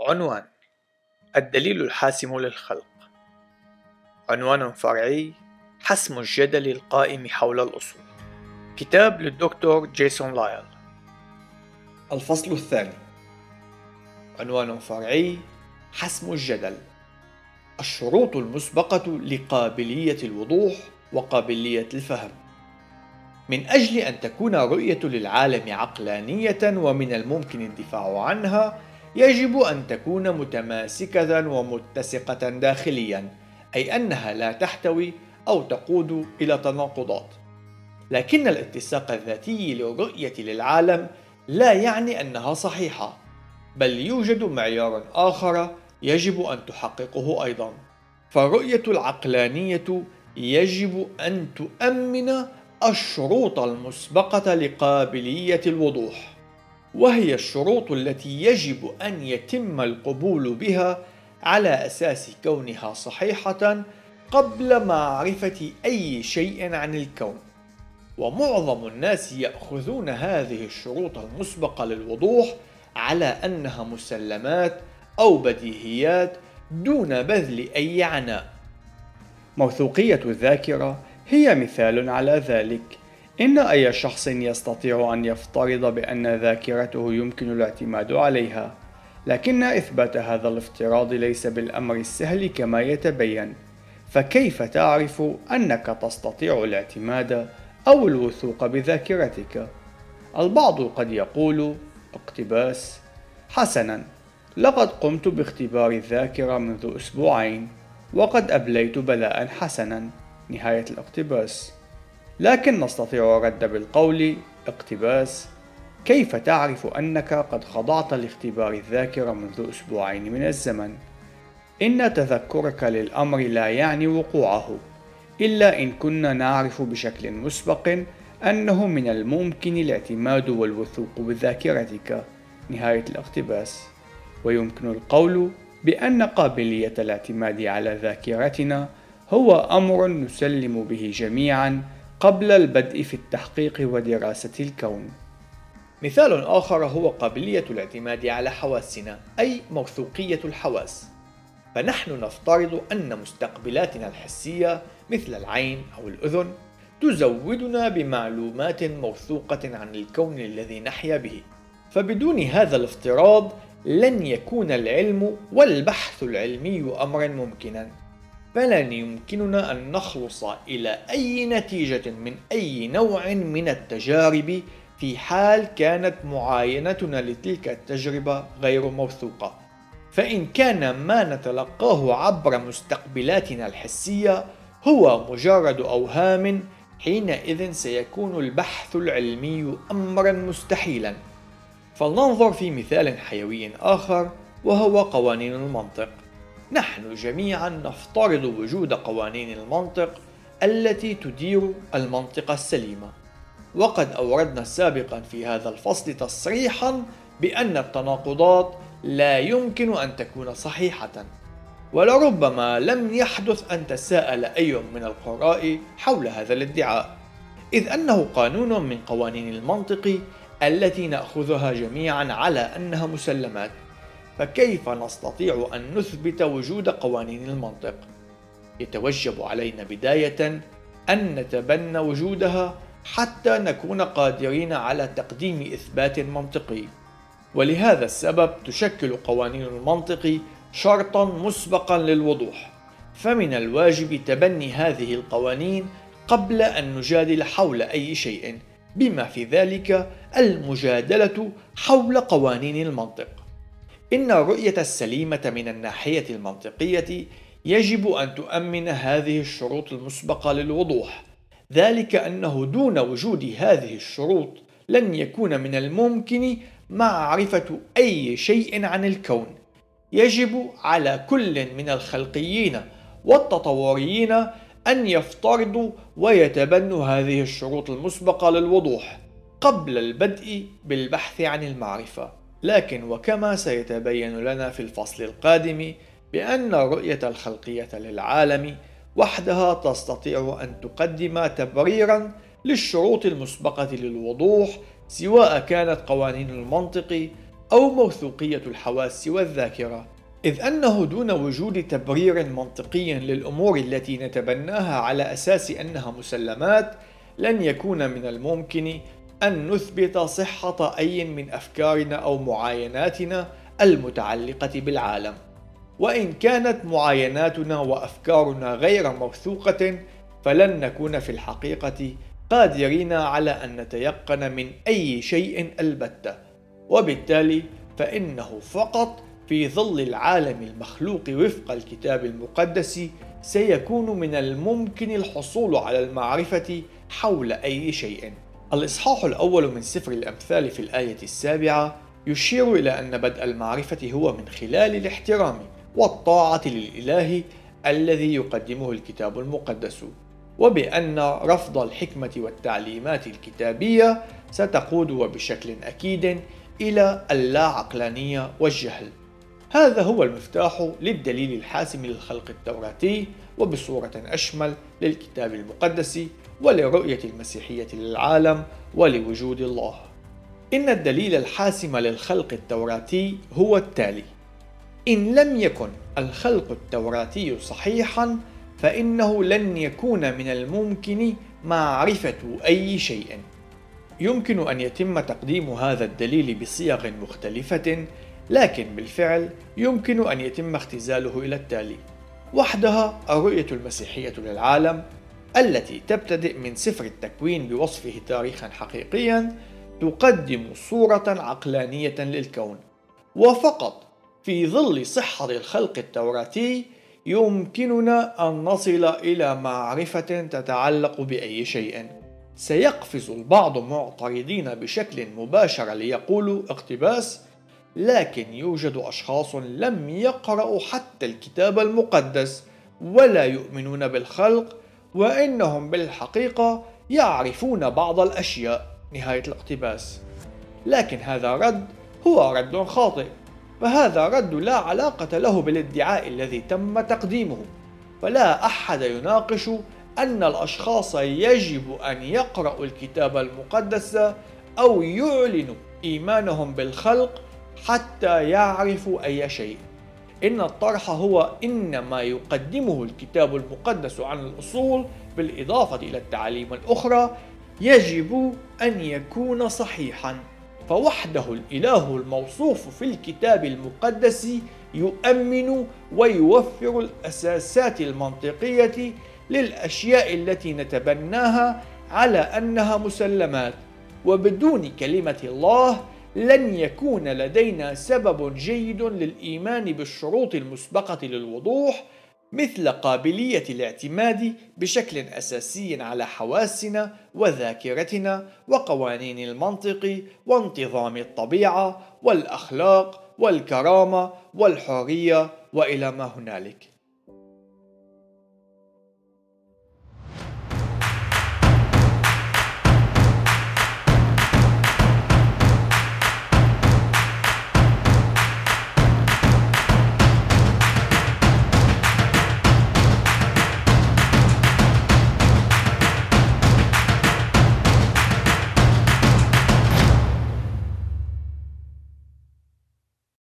عنوان الدليل الحاسم للخلق. عنوان فرعي حسم الجدل القائم حول الأصول. كتاب للدكتور جيسون لايل. الفصل الثاني. عنوان فرعي حسم الجدل. الشروط المسبقة لقابلية الوضوح وقابلية الفهم. من أجل أن تكون رؤية للعالم عقلانية ومن الممكن الدفاع عنها يجب أن تكون متماسكة ومتسقة داخليا أي أنها لا تحتوي أو تقود إلى تناقضات. لكن الاتساق الذاتي للرؤية للعالم لا يعني أنها صحيحة بل يوجد معيار آخر يجب أن تحققه أيضا. فالرؤية العقلانية يجب أن تؤمن الشروط المسبقة لقابلية الوضوح. وهي الشروط التي يجب أن يتم القبول بها على أساس كونها صحيحة قبل معرفة أي شيء عن الكون. ومعظم الناس يأخذون هذه الشروط المسبقة للوضوح على أنها مسلمات أو بديهيات دون بذل أي عناء. موثوقية الذاكرة هي مثال على ذلك. إن أي شخص يستطيع أن يفترض بأن ذاكرته يمكن الاعتماد عليها لكن إثبات هذا الافتراض ليس بالأمر السهل كما يتبين. فكيف تعرف أنك تستطيع الاعتماد أو الوثوق بذاكرتك؟ البعض قد يقول اقتباس حسنا لقد قمت باختبار الذاكرة منذ أسبوعين وقد أبليت بلاء حسنا. نهاية الاقتباس. لكن نستطيع الرد بالقول اقتباس كيف تعرف أنك قد خضعت لاختبار الذاكرة منذ أسبوعين من الزمن؟ إن تذكرك للأمر لا يعني وقوعه، إلا إن كنا نعرف بشكل مسبق أنه من الممكن الاعتماد والوثوق بذاكرتك. نهاية الاقتباس. ويمكن القول بأن قابلية الاعتماد على ذاكرتنا هو أمر نسلم به جميعا قبل البدء في التحقيق ودراسة الكون. مثال آخر هو قابلية الاعتماد على حواسنا أي موثوقية الحواس. فنحن نفترض أن مستقبلاتنا الحسية مثل العين أو الأذن تزودنا بمعلومات موثوقة عن الكون الذي نحيا به. فبدون هذا الافتراض لن يكون العلم والبحث العلمي أمرا ممكنا. فلن يمكننا أن نخلص إلى أي نتيجة من أي نوع من التجارب في حال كانت معاينتنا لتلك التجربة غير موثوقة. فإن كان ما نتلقاه عبر مستقبلاتنا الحسية هو مجرد أوهام حينئذ سيكون البحث العلمي أمرا مستحيلا. فلننظر في مثال حيوي آخر وهو قوانين المنطق. نحن جميعا نفترض وجود قوانين المنطق التي تدير المنطقة السليمة. وقد أوردنا سابقا في هذا الفصل تصريحا بأن التناقضات لا يمكن أن تكون صحيحة. ولربما لم يحدث أن تساءل أي من القراء حول هذا الادعاء. إذ أنه قانون من قوانين المنطق التي نأخذها جميعا على أنها مسلمات. فكيف نستطيع أن نثبت وجود قوانين المنطق؟ يتوجب علينا بداية أن نتبنى وجودها حتى نكون قادرين على تقديم إثبات منطقي. ولهذا السبب تشكل قوانين المنطق شرطا مسبقا للوضوح. فمن الواجب تبني هذه القوانين قبل أن نجادل حول أي شيء بما في ذلك المجادلة حول قوانين المنطق. إن الرؤية السليمة من الناحية المنطقية يجب أن تؤمن هذه الشروط المسبقة للوضوح. ذلك أنه دون وجود هذه الشروط لن يكون من الممكن معرفة أي شيء عن الكون. يجب على كل من الخلقيين والتطوريين أن يفترضوا ويتبنوا هذه الشروط المسبقة للوضوح قبل البدء بالبحث عن المعرفة. لكن وكما سيتبين لنا في الفصل القادم بأن الرؤية الخلقية للعالم وحدها تستطيع أن تقدم تبريرا للشروط المسبقة للوضوح سواء كانت قوانين المنطق أو موثوقية الحواس والذاكرة. إذ أنه دون وجود تبرير منطقي للأمور التي نتبناها على أساس أنها مسلمات لن يكون من الممكن أن نثبت صحة أي من أفكارنا أو معايناتنا المتعلقة بالعالم وإن كانت معايناتنا وأفكارنا غير موثوقة فلن نكون في الحقيقة قادرين على أن نتيقن من أي شيء البتة وبالتالي فإنه فقط في ظل العالم المخلوق وفق الكتاب المقدس سيكون من الممكن الحصول على المعرفة حول أي شيء. الإصحاح الأول من سفر الأمثال في الآية السابعة يشير إلى أن بدء المعرفة هو من خلال الاحترام والطاعة للإله الذي يقدمه الكتاب المقدس. وبأن رفض الحكمة والتعليمات الكتابية ستقود وبشكل أكيد إلى اللا عقلانية والجهل. هذا هو المفتاح للدليل الحاسم للخلق التوراتي وبصورة أشمل للكتاب المقدس ولرؤية المسيحية للعالم ولوجود الله. إن الدليل الحاسم للخلق التوراتي هو التالي: إن لم يكن الخلق التوراتي صحيحا فإنه لن يكون من الممكن معرفة أي شيء. يمكن أن يتم تقديم هذا الدليل بصيغ مختلفة لكن بالفعل يمكن أن يتم اختزاله إلى التالي وحدها الرؤية المسيحية للعالم التي تبتدئ من سفر التكوين بوصفه تاريخا حقيقيا تقدم صورة عقلانية للكون. وفقط في ظل صحة الخلق التوراتي يمكننا أن نصل إلى معرفة تتعلق بأي شيء. سيقفز البعض معترضين بشكل مباشر ليقولوا اقتباس لكن يوجد أشخاص لم يقرأوا حتى الكتاب المقدس ولا يؤمنون بالخلق وإنهم بالحقيقة يعرفون بعض الأشياء. نهاية الاقتباس. لكن هذا رد هو رد خاطئ. فهذا رد لا علاقة له بالادعاء الذي تم تقديمه. فلا أحد يناقش أن الأشخاص يجب أن يقرأوا الكتاب المقدس أو يعلنوا إيمانهم بالخلق حتى يعرفوا أي شيء. إن الطرح هو إن ما يقدمه الكتاب المقدس عن الأصول بالإضافة إلى التعاليم الأخرى يجب أن يكون صحيحا. فوحده الإله الموصوف في الكتاب المقدس يؤمن ويوفر الأساسات المنطقية للأشياء التي نتبناها على أنها مسلمات. وبدون كلمة الله لن يكون لدينا سبب جيد للإيمان بالشروط المسبقة للوضوح مثل قابلية الاعتماد بشكل أساسي على حواسنا وذاكرتنا وقوانين المنطق وانتظام الطبيعة والأخلاق والكرامة والحرية وإلى ما هنالك.